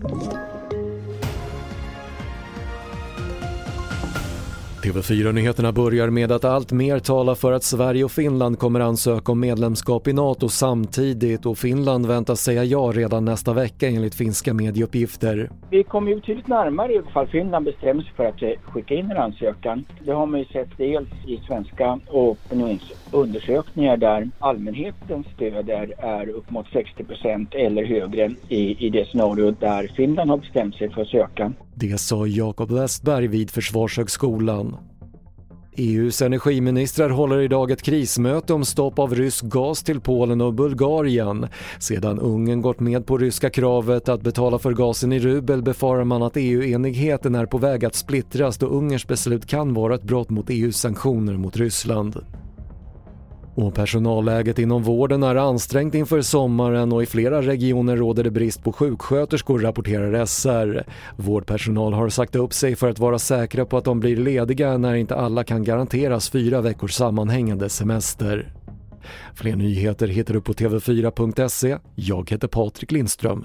Thank you. TV4-nyheterna börjar med att allt mer talar för att Sverige och Finland kommer ansöka om medlemskap i NATO samtidigt och Finland väntas säga ja redan nästa vecka enligt finska medieuppgifter. Vi kommer ju betydligt närmare ifall Finland bestämmer sig för att eh, skicka in en ansökan. Det har man ju sett dels i svenska opinionsundersökningar där allmänhetens stöd är, är upp mot 60% eller högre i, i det scenario där Finland har bestämt sig för att söka. Det sa Jakob Westberg vid Försvarshögskolan. EUs energiministrar håller idag ett krismöte om stopp av rysk gas till Polen och Bulgarien. Sedan Ungern gått med på ryska kravet att betala för gasen i rubel befarar man att EU-enigheten är på väg att splittras då Ungerns beslut kan vara ett brott mot EUs sanktioner mot Ryssland. Och personalläget inom vården är ansträngt inför sommaren och i flera regioner råder det brist på sjuksköterskor rapporterar SR. Vårdpersonal har sagt upp sig för att vara säkra på att de blir lediga när inte alla kan garanteras fyra veckors sammanhängande semester. Fler nyheter hittar du på tv4.se. Jag heter Patrik Lindström.